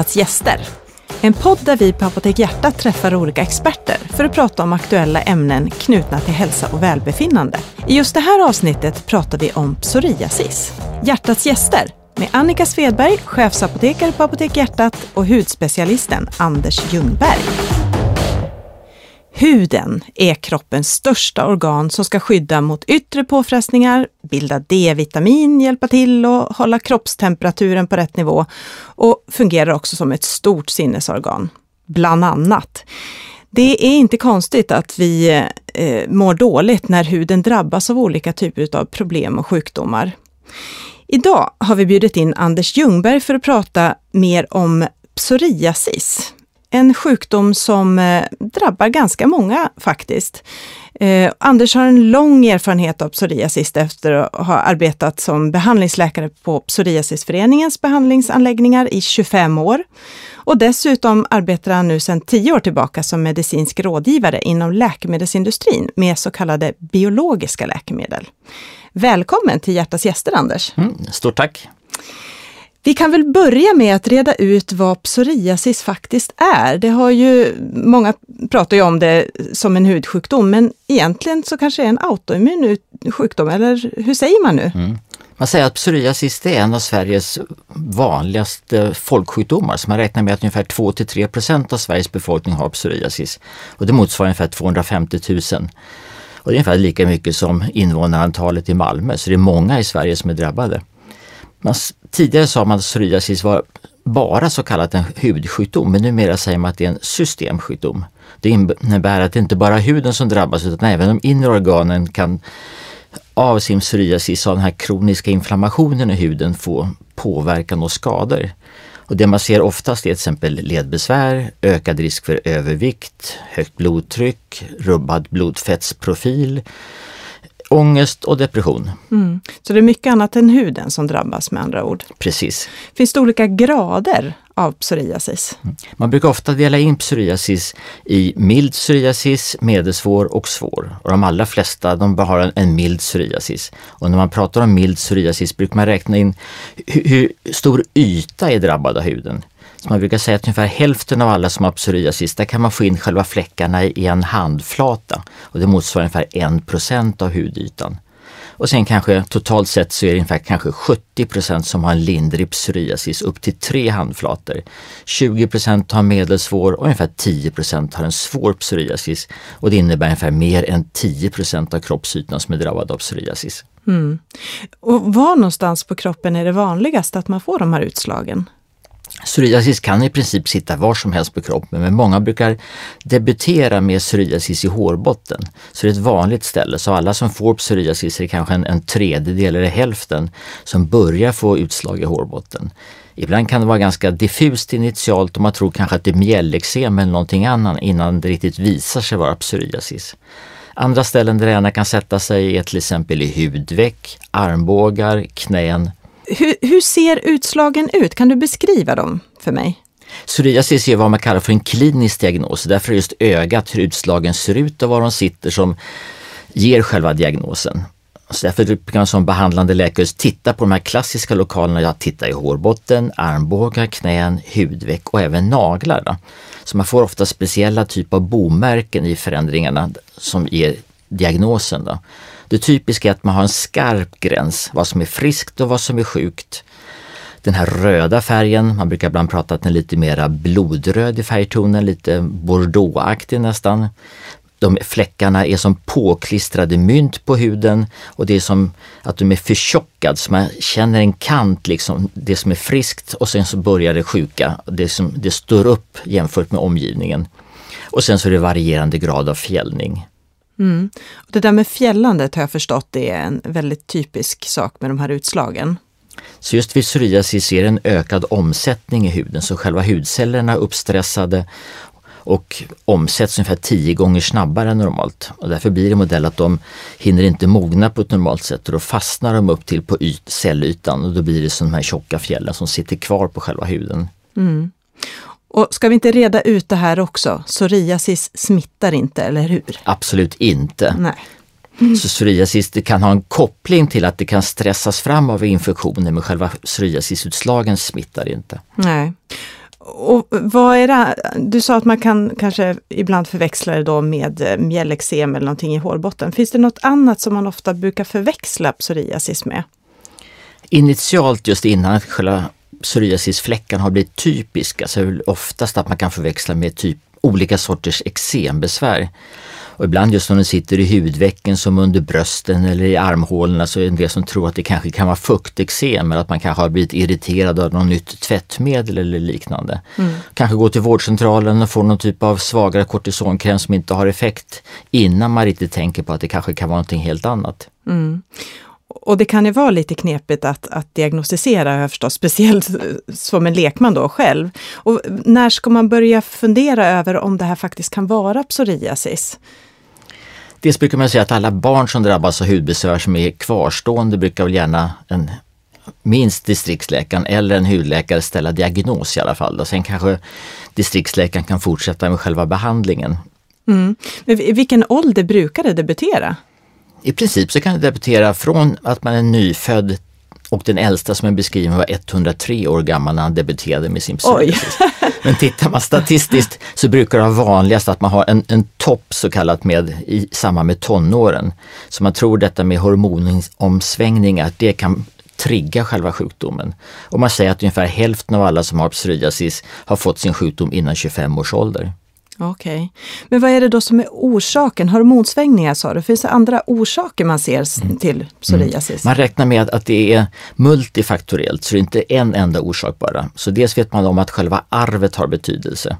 Hjärtats gäster. En podd där vi på Apotek Hjärtat träffar olika experter för att prata om aktuella ämnen knutna till hälsa och välbefinnande. I just det här avsnittet pratar vi om psoriasis. Hjärtats gäster med Annika Svedberg, chefsapotekare på Apotek Hjärtat och hudspecialisten Anders Ljungberg. Huden är kroppens största organ som ska skydda mot yttre påfrestningar, bilda D-vitamin, hjälpa till och hålla kroppstemperaturen på rätt nivå och fungerar också som ett stort sinnesorgan, bland annat. Det är inte konstigt att vi eh, mår dåligt när huden drabbas av olika typer av problem och sjukdomar. Idag har vi bjudit in Anders Ljungberg för att prata mer om psoriasis, en sjukdom som eh, drabbar ganska många faktiskt. Eh, Anders har en lång erfarenhet av psoriasis efter att ha arbetat som behandlingsläkare på Psoriasisföreningens behandlingsanläggningar i 25 år. Och dessutom arbetar han nu sedan 10 år tillbaka som medicinsk rådgivare inom läkemedelsindustrin med så kallade biologiska läkemedel. Välkommen till Hjärtas gäster, Anders! Mm, stort tack! Vi kan väl börja med att reda ut vad psoriasis faktiskt är. Det har ju, många pratar ju om det som en hudsjukdom, men egentligen så kanske det är en autoimmun sjukdom, eller hur säger man nu? Mm. Man säger att psoriasis är en av Sveriges vanligaste folksjukdomar, så man räknar med att ungefär 2-3 procent av Sveriges befolkning har psoriasis. Och det motsvarar ungefär 250 000. Och det är ungefär lika mycket som invånarantalet i Malmö, så det är många i Sverige som är drabbade. Man, tidigare sa man att psoriasis var bara så kallat en hudsjukdom, men numera säger man att det är en systemsjukdom. Det innebär att det inte bara är huden som drabbas utan även de inre organen kan av sin psoriasis, av den här kroniska inflammationen i huden, få påverkan och skador. Och det man ser oftast är till exempel ledbesvär, ökad risk för övervikt, högt blodtryck, rubbad blodfettsprofil, ångest och depression. Mm. Så det är mycket annat än huden som drabbas med andra ord? Precis. Finns det olika grader av psoriasis? Mm. Man brukar ofta dela in psoriasis i mild psoriasis, medelsvår och svår. Och de allra flesta de har en, en mild psoriasis. Och när man pratar om mild psoriasis brukar man räkna in hur, hur stor yta är drabbad av huden. Så man brukar säga att ungefär hälften av alla som har psoriasis, där kan man få in själva fläckarna i en handflata och det motsvarar ungefär 1 procent av hudytan. Och sen kanske totalt sett så är det ungefär kanske 70% som har en lindrig psoriasis upp till tre handflator. 20% har medelsvår och ungefär 10% har en svår psoriasis. Och det innebär ungefär mer än 10% av kroppsytan som är drabbad av psoriasis. Mm. Och var någonstans på kroppen är det vanligast att man får de här utslagen? Psoriasis kan i princip sitta var som helst på kroppen men många brukar debutera med psoriasis i hårbotten. Så det är ett vanligt ställe, så alla som får psoriasis är det kanske en, en tredjedel eller hälften som börjar få utslag i hårbotten. Ibland kan det vara ganska diffust initialt och man tror kanske att det är mjälleksem eller någonting annat innan det riktigt visar sig vara psoriasis. Andra ställen där det gärna kan sätta sig är till exempel i hudveck, armbågar, knän hur, hur ser utslagen ut? Kan du beskriva dem för mig? Psoriasis är vad man kallar för en klinisk diagnos. Därför är just ögat, hur utslagen ser ut och var de sitter som ger själva diagnosen. Så därför kan man som behandlande läkare titta på de här klassiska lokalerna. Jag tittar i hårbotten, armbågar, knän, hudveck och även naglar. Då. Så man får ofta speciella typer av bomärken i förändringarna som ger diagnosen. Då. Det typiska är att man har en skarp gräns, vad som är friskt och vad som är sjukt. Den här röda färgen, man brukar ibland prata att den är lite mera blodröd i färgtonen, lite bordeauxaktig nästan. De fläckarna är som påklistrade mynt på huden och det är som att de är förtjockad så man känner en kant, liksom, det som är friskt och sen så börjar det sjuka. Det, som, det står upp jämfört med omgivningen. Och sen så är det varierande grad av fjällning. Mm. Det där med fjällandet har jag förstått det är en väldigt typisk sak med de här utslagen. Så just vid psoriasis är det en ökad omsättning i huden, så själva hudcellerna är uppstressade och omsätts ungefär tio gånger snabbare än normalt. Och därför blir det modell att de hinner inte mogna på ett normalt sätt och då fastnar de upp till på yt, cellytan och då blir det som de här tjocka fjällen som sitter kvar på själva huden. Mm. Och ska vi inte reda ut det här också? Psoriasis smittar inte, eller hur? Absolut inte. Nej. Mm. Så psoriasis kan ha en koppling till att det kan stressas fram av infektioner men själva psoriasisutslagen smittar inte. Nej. Och vad är det? Du sa att man kan kanske ibland förväxla det då med eh, mjälleksem eller någonting i hårbotten. Finns det något annat som man ofta brukar förväxla psoriasis med? Initialt just innan själva psoriasisfläckan har blivit typiska så är det oftast att man kan förväxla med typ olika sorters eksembesvär. Och ibland just om den sitter i hudvecken som under brösten eller i armhålorna så är det en del som tror att det kanske kan vara fukteksem eller att man kanske har blivit irriterad av något nytt tvättmedel eller liknande. Mm. Kanske gå till vårdcentralen och få någon typ av svagare kortisonkräm som inte har effekt innan man riktigt tänker på att det kanske kan vara någonting helt annat. Mm. Och det kan ju vara lite knepigt att, att diagnostisera, förstås, speciellt som en lekman då själv. Och när ska man börja fundera över om det här faktiskt kan vara psoriasis? Dels brukar man säga att alla barn som drabbas av hudbesvär som är kvarstående brukar väl gärna en minst distriktsläkaren eller en hudläkare ställa diagnos i alla fall. Och sen kanske distriktsläkaren kan fortsätta med själva behandlingen. Mm. Men vilken ålder brukar det debutera? I princip så kan det debutera från att man är nyfödd och den äldsta som är beskriven var 103 år gammal när han debuterade med sin psoriasis. Men tittar man statistiskt så brukar det vara vanligast att man har en, en topp så kallat med i samband med tonåren. Så man tror detta med hormonomsvängningar, det kan trigga själva sjukdomen. Och man säger att ungefär hälften av alla som har psoriasis har fått sin sjukdom innan 25 års ålder. Okej. Okay. Men vad är det då som är orsaken? Hormonsvängningar sa du. Finns det andra orsaker man ser mm. till psoriasis? Mm. Man räknar med att det är multifaktoriellt, så det är inte en enda orsak bara. Så dels vet man om att själva arvet har betydelse.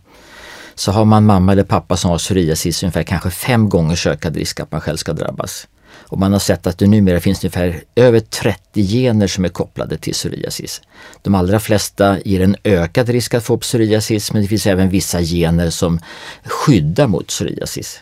Så har man mamma eller pappa som har psoriasis ungefär kanske fem gånger ökad risk att man själv ska drabbas. Och man har sett att det numera finns ungefär över 30 gener som är kopplade till psoriasis. De allra flesta ger en ökad risk att få psoriasis men det finns även vissa gener som skyddar mot psoriasis.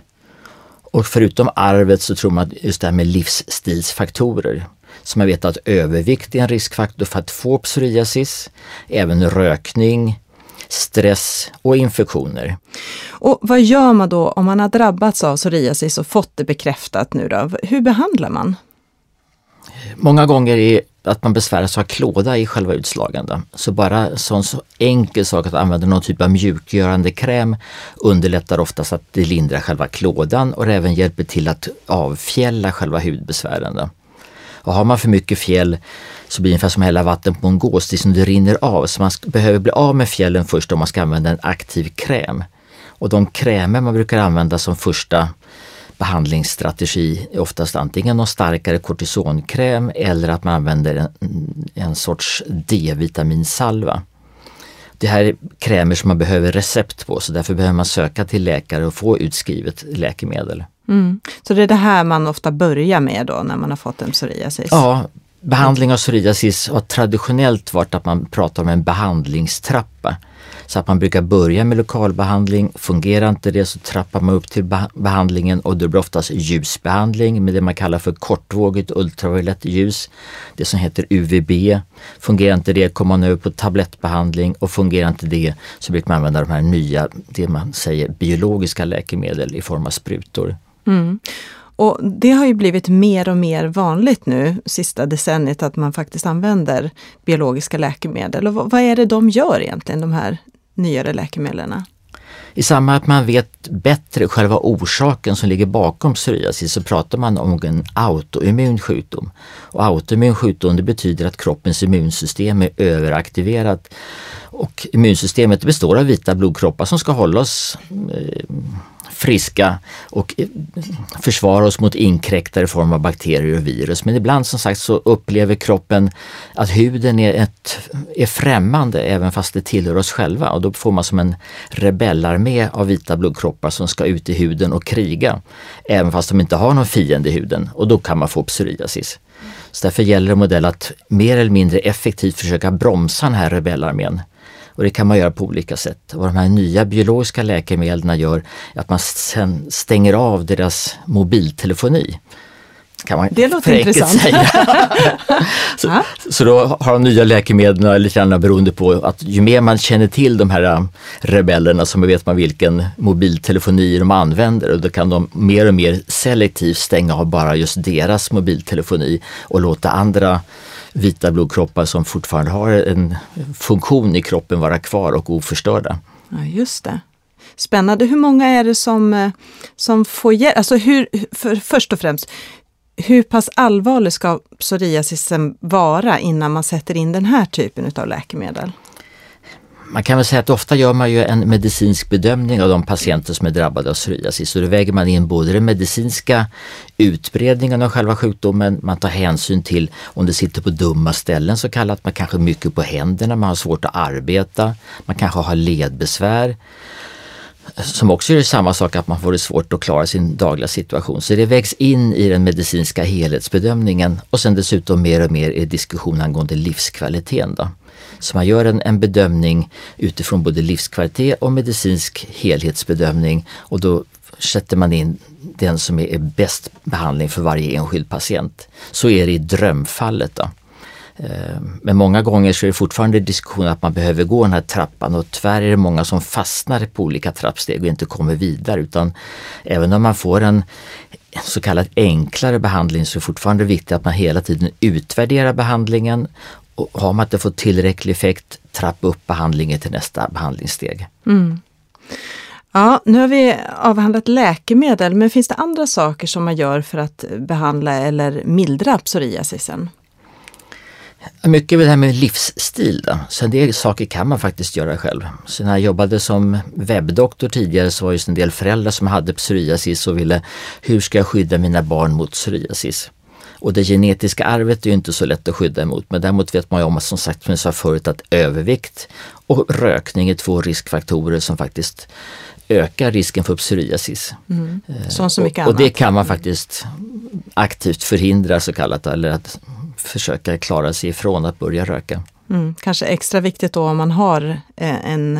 Och förutom arvet så tror man att just det här med livsstilsfaktorer. Så man vet att övervikt är en riskfaktor för att få psoriasis, även rökning, stress och infektioner. Och vad gör man då om man har drabbats av psoriasis och fått det bekräftat nu då? Hur behandlar man? Många gånger är att man besväras av klåda i själva utslagen. Så bara sån så enkel sak att använda någon typ av mjukgörande kräm underlättar oftast att det lindrar själva klådan och även hjälper till att avfjälla själva hudbesvären. Och har man för mycket fjäll så blir det ungefär som att hälla vatten på en gås, det som det rinner av. Så man behöver bli av med fjällen först om man ska använda en aktiv kräm. Och de krämer man brukar använda som första behandlingsstrategi är oftast antingen någon starkare kortisonkräm eller att man använder en, en sorts D-vitaminsalva. Det här är krämer som man behöver recept på så därför behöver man söka till läkare och få utskrivet läkemedel. Mm. Så det är det här man ofta börjar med då när man har fått en psoriasis? Ja, behandling av psoriasis har traditionellt varit att man pratar om en behandlingstrappa. Så att man brukar börja med lokalbehandling, fungerar inte det så trappar man upp till behandlingen och det blir oftast ljusbehandling med det man kallar för kortvågigt ultraviolett ljus. Det som heter UVB. Fungerar inte det kommer man över på tablettbehandling och fungerar inte det så brukar man använda de här nya, det man säger biologiska läkemedel i form av sprutor. Mm. Och det har ju blivit mer och mer vanligt nu sista decenniet att man faktiskt använder biologiska läkemedel. Och vad är det de gör egentligen, de här nyare läkemedlen? I samband med att man vet bättre själva orsaken som ligger bakom psoriasis så pratar man om en autoimmun sjukdom. Och autoimmun sjukdom det betyder att kroppens immunsystem är överaktiverat. Och immunsystemet består av vita blodkroppar som ska hålla oss eh, friska och eh, försvara oss mot inkräktare i form av bakterier och virus. Men ibland som sagt så upplever kroppen att huden är, ett, är främmande även fast det tillhör oss själva och då får man som en rebellarmé av vita blodkroppar som ska ut i huden och kriga. Även fast de inte har någon fiende i huden och då kan man få psoriasis. Så därför gäller det modell att mer eller mindre effektivt försöka bromsa den här rebellarmén och det kan man göra på olika sätt. Och de här nya biologiska läkemedlen gör att man sen stänger av deras mobiltelefoni. Kan man det låter intressant. Säga. så, så då har de nya läkemedlen lite grann beroende på att ju mer man känner till de här äh, rebellerna så vet man vilken mobiltelefoni de använder och då kan de mer och mer selektivt stänga av bara just deras mobiltelefoni och låta andra vita blodkroppar som fortfarande har en funktion i kroppen vara kvar och oförstörda. Ja, just det. Spännande. Hur många är det som, eh, som får hjälp? Alltså hur, för, först och främst, hur pass allvarlig ska psoriasisen vara innan man sätter in den här typen av läkemedel? Man kan väl säga att ofta gör man ju en medicinsk bedömning av de patienter som är drabbade av psoriasis. och då väger man in både den medicinska utbredningen av själva sjukdomen, man tar hänsyn till om det sitter på dumma ställen så kallat, man kanske mycket på händerna, man har svårt att arbeta, man kanske har ledbesvär som också gör samma sak att man får det svårt att klara sin dagliga situation. Så det vägs in i den medicinska helhetsbedömningen och sen dessutom mer och mer i diskussion angående livskvaliteten. Då. Så man gör en, en bedömning utifrån både livskvalitet och medicinsk helhetsbedömning och då sätter man in den som är bäst behandling för varje enskild patient. Så är det i drömfallet. Då. Eh, men många gånger så är det fortfarande diskussion att man behöver gå den här trappan och tyvärr är det många som fastnar på olika trappsteg och inte kommer vidare utan även om man får en så kallad enklare behandling så är det fortfarande viktigt att man hela tiden utvärderar behandlingen och har man inte fått tillräcklig effekt, trappa upp behandlingen till nästa behandlingssteg. Mm. Ja, nu har vi avhandlat läkemedel, men finns det andra saker som man gör för att behandla eller mildra psoriasisen? Mycket med det här med livsstil. Då. Så en del saker kan man faktiskt göra själv. Så när jag jobbade som webbdoktor tidigare så var det en del föräldrar som hade psoriasis och ville, hur ska jag skydda mina barn mot psoriasis? Och det genetiska arvet är ju inte så lätt att skydda emot men däremot vet man ju om, som sagt som jag sa förut, att övervikt och rökning är två riskfaktorer som faktiskt ökar risken för psoriasis. Mm. Som så mycket och, och det kan man faktiskt aktivt förhindra så kallat eller att försöka klara sig ifrån att börja röka. Mm, kanske extra viktigt då om man har eh, en,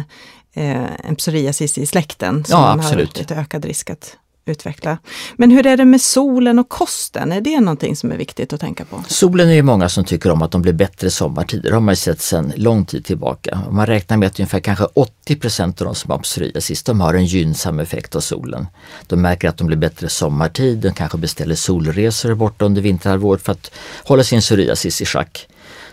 eh, en psoriasis i släkten. Som ja, absolut. har lite ökad risk att utveckla. Men hur är det med solen och kosten? Är det någonting som är viktigt att tänka på? Solen är ju många som tycker om att de blir bättre sommartid. Det har man ju sett sedan lång tid tillbaka. Man räknar med att ungefär kanske 80 procent av de som har psoriasis, de har en gynnsam effekt av solen. De märker att de blir bättre sommartid, de kanske beställer solresor borta under vinterhalvåret för att hålla sin psoriasis i schack.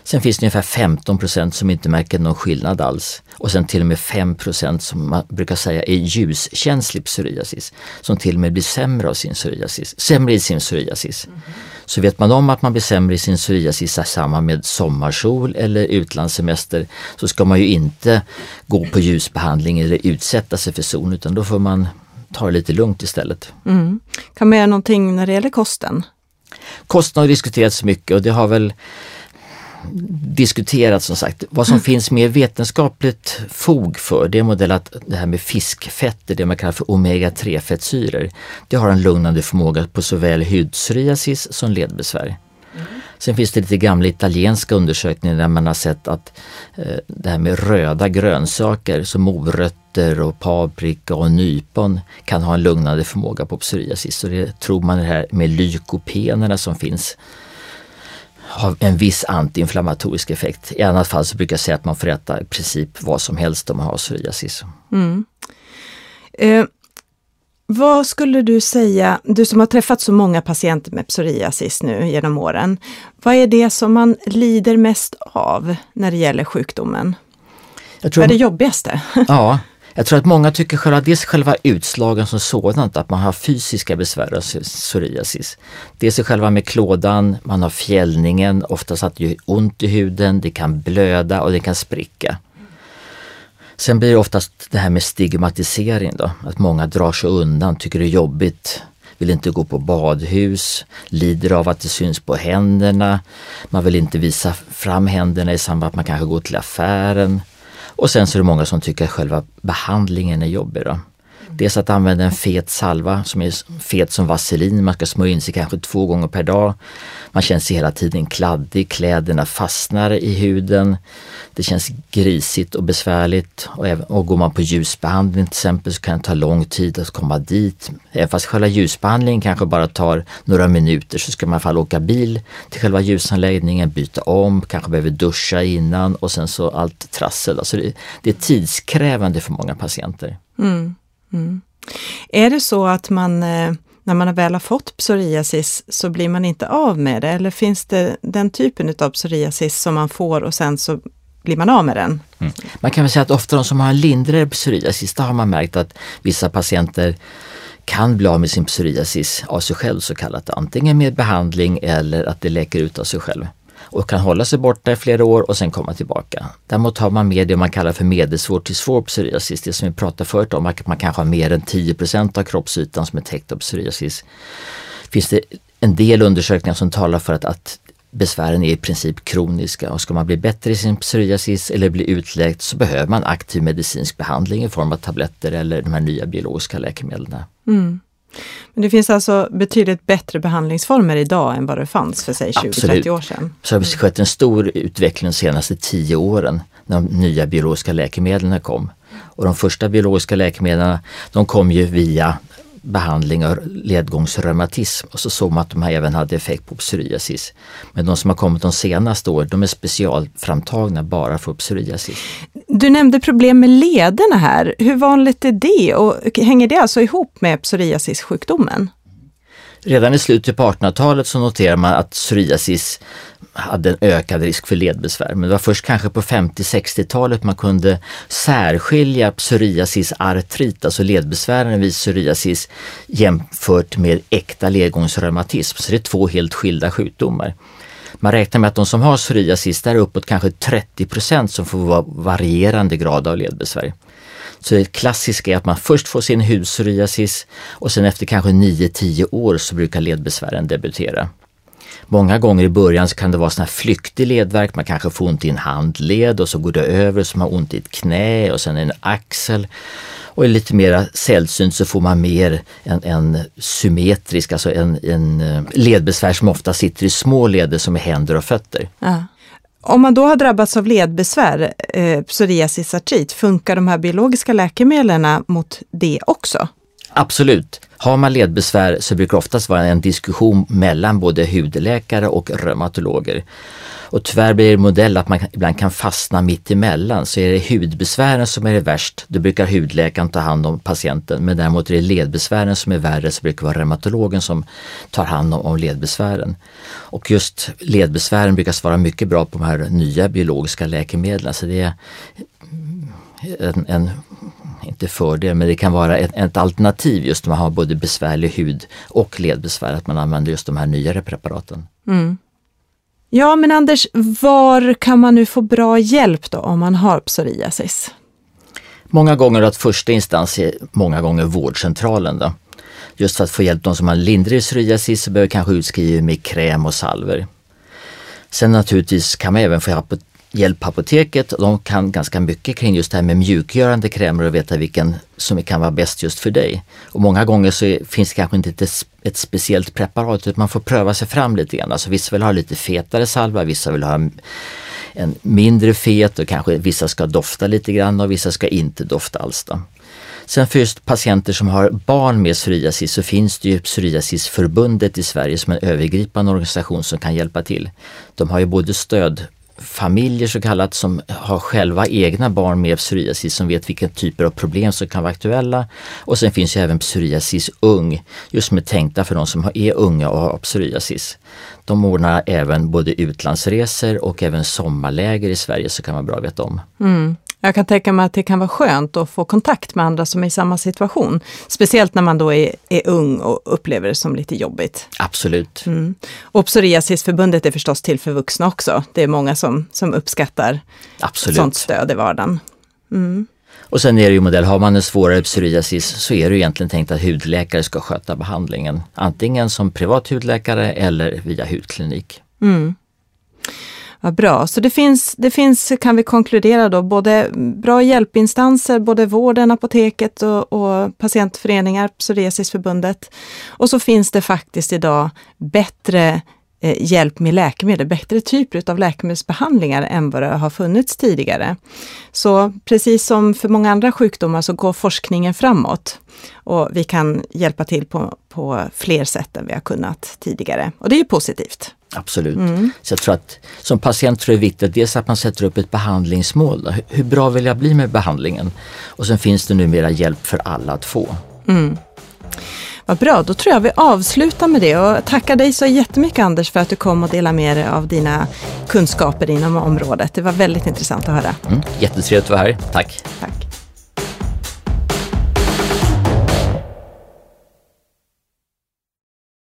Sen finns det ungefär 15% som inte märker någon skillnad alls. Och sen till och med 5% som man brukar säga är ljuskänslig psoriasis. Som till och med blir sämre av sin psoriasis, sämre i sin psoriasis. Mm. Så vet man om att man blir sämre i sin psoriasis i samband med sommarsol eller utlandssemester så ska man ju inte gå på ljusbehandling eller utsätta sig för sol utan då får man ta det lite lugnt istället. Mm. Kan man göra någonting när det gäller kosten? Kosten har diskuterats mycket och det har väl diskuterat som sagt. Vad som mm. finns mer vetenskapligt fog för det är modellat det här med fiskfetter, det man kallar för omega-3 fettsyror. Det har en lugnande förmåga på såväl hudpsoriasis som ledbesvär. Mm. Sen finns det lite gamla italienska undersökningar där man har sett att eh, det här med röda grönsaker som morötter och paprika och nypon kan ha en lugnande förmåga på psoriasis. Så det tror man det här med lykopenerna som finns har en viss antiinflammatorisk effekt. I annat fall så brukar jag säga att man får äta i princip vad som helst om man har psoriasis. Mm. Eh, vad skulle du säga, du som har träffat så många patienter med psoriasis nu genom åren, vad är det som man lider mest av när det gäller sjukdomen? Jag tror, vad är det jobbigaste? Ja, jag tror att många tycker själva, dels själva utslagen som sådant, att man har fysiska besvär av psoriasis. Dels själva med klådan, man har fjällningen, oftast att det gör ont i huden, det kan blöda och det kan spricka. Sen blir det oftast det här med stigmatisering då, att många drar sig undan, tycker det är jobbigt, vill inte gå på badhus, lider av att det syns på händerna, man vill inte visa fram händerna i samband med att man kanske går till affären. Och sen så är det många som tycker att själva behandlingen är jobbig. Då. Dels att använda en fet salva som är fet som vaselin, man ska smörja in sig kanske två gånger per dag. Man känner sig hela tiden kladdig, kläderna fastnar i huden. Det känns grisigt och besvärligt och, även, och går man på ljusbehandling till exempel så kan det ta lång tid att komma dit. Även fast själva ljusbehandlingen kanske bara tar några minuter så ska man i alla fall åka bil till själva ljusanläggningen, byta om, kanske behöver duscha innan och sen så allt trassel. Alltså det, det är tidskrävande för många patienter. Mm. Mm. Är det så att man, eh, när man väl har fått psoriasis så blir man inte av med det? Eller finns det den typen av psoriasis som man får och sen så blir man av med den? Mm. Man kan väl säga att ofta de som har en lindrigare psoriasis, där har man märkt att vissa patienter kan bli av med sin psoriasis av sig själv så kallat, antingen med behandling eller att det läker ut av sig själv och kan hålla sig borta i flera år och sen komma tillbaka. Däremot har man med det man kallar för medelsvår till svår psoriasis, det som vi pratade förut om, att man kanske har mer än 10% av kroppsytan som är täckt av psoriasis. Finns det en del undersökningar som talar för att, att besvären är i princip kroniska och ska man bli bättre i sin psoriasis eller bli utläkt så behöver man aktiv medicinsk behandling i form av tabletter eller de här nya biologiska läkemedlen. Mm. Men det finns alltså betydligt bättre behandlingsformer idag än vad det fanns för sig 20-30 år sedan? Så har det skett en stor utveckling de senaste tio åren när de nya biologiska läkemedlen kom. Och de första biologiska läkemedlen de kom ju via behandling av ledgångsreumatism och så såg man att de här även hade effekt på psoriasis. Men de som har kommit de senaste åren, de är specialframtagna bara för psoriasis. Du nämnde problem med lederna här. Hur vanligt är det och hänger det alltså ihop med psoriasissjukdomen? Redan i slutet på 1800-talet så noterar man att psoriasis hade en ökad risk för ledbesvär. Men det var först kanske på 50-60-talet man kunde särskilja psoriasis artrit, alltså ledbesvären vid psoriasis jämfört med äkta ledgångsreumatism. Så det är två helt skilda sjukdomar. Man räknar med att de som har psoriasis, där är uppåt kanske 30 procent som får varierande grad av ledbesvär. Så det klassiska är att man först får sin hudpsoriasis och sen efter kanske 9-10 år så brukar ledbesvären debutera. Många gånger i början så kan det vara sån här flyktig ledvärk, man kanske får ont i en handled och så går det över så man har ont i ett knä och sen en axel. Och är lite mer sällsynt så får man mer en, en symmetrisk, alltså en, en eh, ledbesvär som ofta sitter i små leder som är händer och fötter. Ja. Om man då har drabbats av ledbesvär, eh, psoriasis artrit, funkar de här biologiska läkemedlen mot det också? Absolut. Har man ledbesvär så brukar det oftast vara en diskussion mellan både hudläkare och reumatologer. Och tyvärr blir det modell att man ibland kan fastna mitt emellan. Så är det hudbesvären som är det värst, då brukar hudläkaren ta hand om patienten. Men däremot är det ledbesvären som är värre så brukar det vara reumatologen som tar hand om ledbesvären. Och just ledbesvären brukar svara mycket bra på de här nya biologiska läkemedlen. Så det är en, en inte fördel, men det kan vara ett, ett alternativ just om man har både besvärlig hud och ledbesvär, att man använder just de här nyare preparaten. Mm. Ja, men Anders, var kan man nu få bra hjälp då om man har psoriasis? Många gånger att första instans är många gånger vårdcentralen. Då. Just för att få hjälp de som har lindrig psoriasis så behöver kanske utskriva med kräm och salver. Sen naturligtvis kan man även få hjälp Hjälpapoteket. De kan ganska mycket kring just det här med mjukgörande krämer och veta vilken som kan vara bäst just för dig. Och många gånger så finns det kanske inte ett, ett speciellt preparat utan man får pröva sig fram lite grann. Alltså vissa vill ha lite fetare salva, vissa vill ha en mindre fet och kanske vissa ska dofta lite grann och vissa ska inte dofta alls. Då. Sen för just patienter som har barn med psoriasis så finns det ju Psoriasisförbundet i Sverige som en övergripande organisation som kan hjälpa till. De har ju både stöd familjer så kallat som har själva egna barn med psoriasis som vet vilka typer av problem som kan vara aktuella. Och sen finns ju även psoriasis ung, just som är tänkta för de som är unga och har psoriasis. De ordnar även både utlandsresor och även sommarläger i Sverige så kan vara bra att veta om. Mm. Jag kan tänka mig att det kan vara skönt att få kontakt med andra som är i samma situation. Speciellt när man då är, är ung och upplever det som lite jobbigt. Absolut. Mm. Och Psoriasisförbundet är förstås till för vuxna också. Det är många som, som uppskattar Absolut. sånt stöd i vardagen. Mm. Och sen är det ju modell, har man en svårare psoriasis så är det egentligen tänkt att hudläkare ska sköta behandlingen. Antingen som privat hudläkare eller via hudklinik. Mm. Vad bra, så det finns, det finns, kan vi konkludera då, både bra hjälpinstanser, både vården, apoteket och, och patientföreningar, Psoriasisförbundet. Och så finns det faktiskt idag bättre hjälp med läkemedel, bättre typer av läkemedelsbehandlingar än vad det har funnits tidigare. Så precis som för många andra sjukdomar så går forskningen framåt och vi kan hjälpa till på, på fler sätt än vi har kunnat tidigare. Och det är positivt. Absolut. Mm. Så jag tror att som patient tror jag det är viktigt dels att man sätter upp ett behandlingsmål. Hur bra vill jag bli med behandlingen? Och sen finns det numera hjälp för alla att få. Mm. Vad bra, då tror jag vi avslutar med det och tackar dig så jättemycket Anders för att du kom och delade med dig av dina kunskaper inom området. Det var väldigt intressant att höra. Mm, jättetrevligt att vara här, tack. Tack.